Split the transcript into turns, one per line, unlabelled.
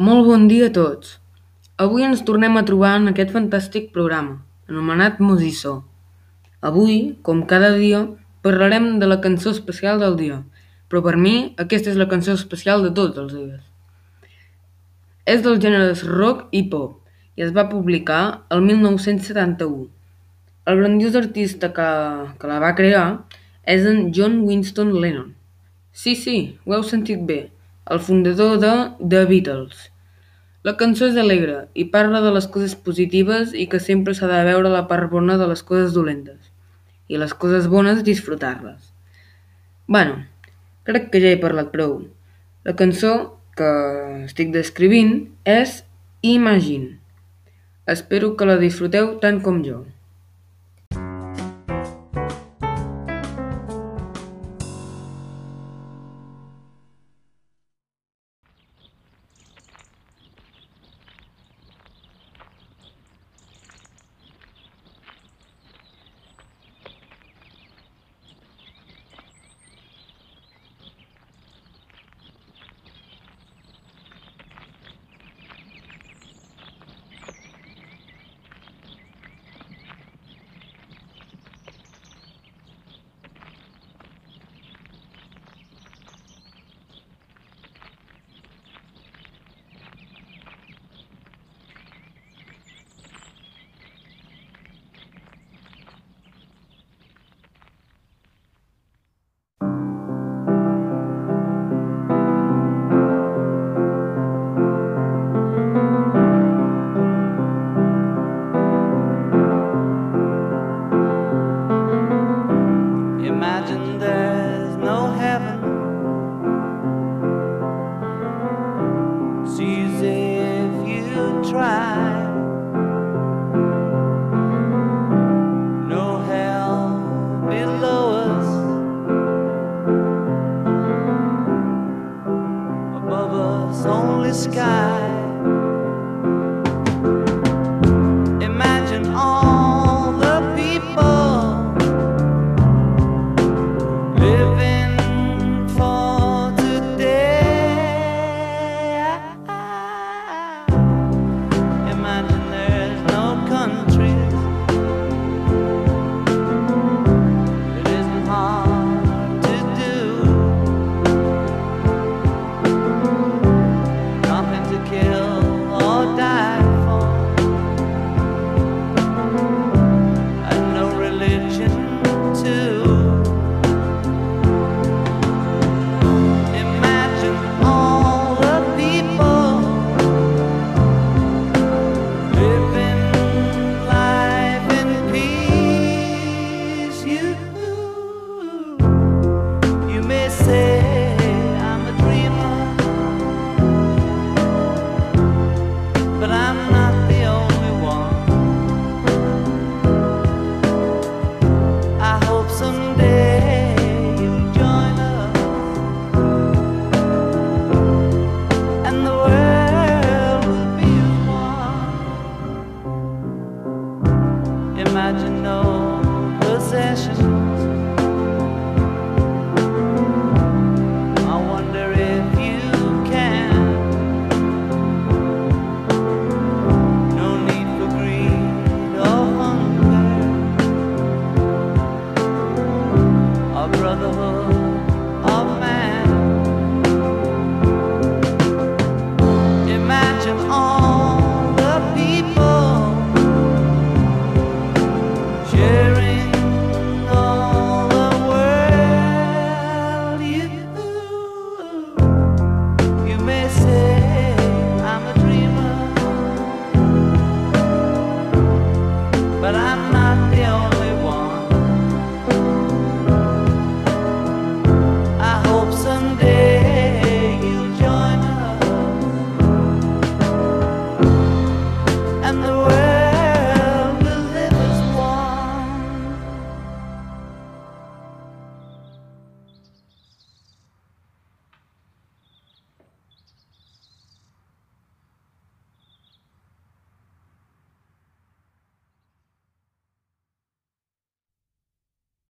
Molt bon dia a tots. Avui ens tornem a trobar en aquest fantàstic programa, anomenat Musissó. Avui, com cada dia, parlarem de la cançó especial del dia, però per mi aquesta és la cançó especial de tots els dies. És del gènere rock i pop i es va publicar el 1971. El grandiós artista que, que la va crear és en John Winston Lennon. Sí, sí, ho heu sentit bé, el fundador de The Beatles. La cançó és alegre i parla de les coses positives i que sempre s'ha de veure la part bona de les coses dolentes i les coses bones disfrutar-les. Bueno, crec que ja he parlat prou. La cançó que estic descrivint és Imagine. Espero que la disfruteu tant com jo.
Sky.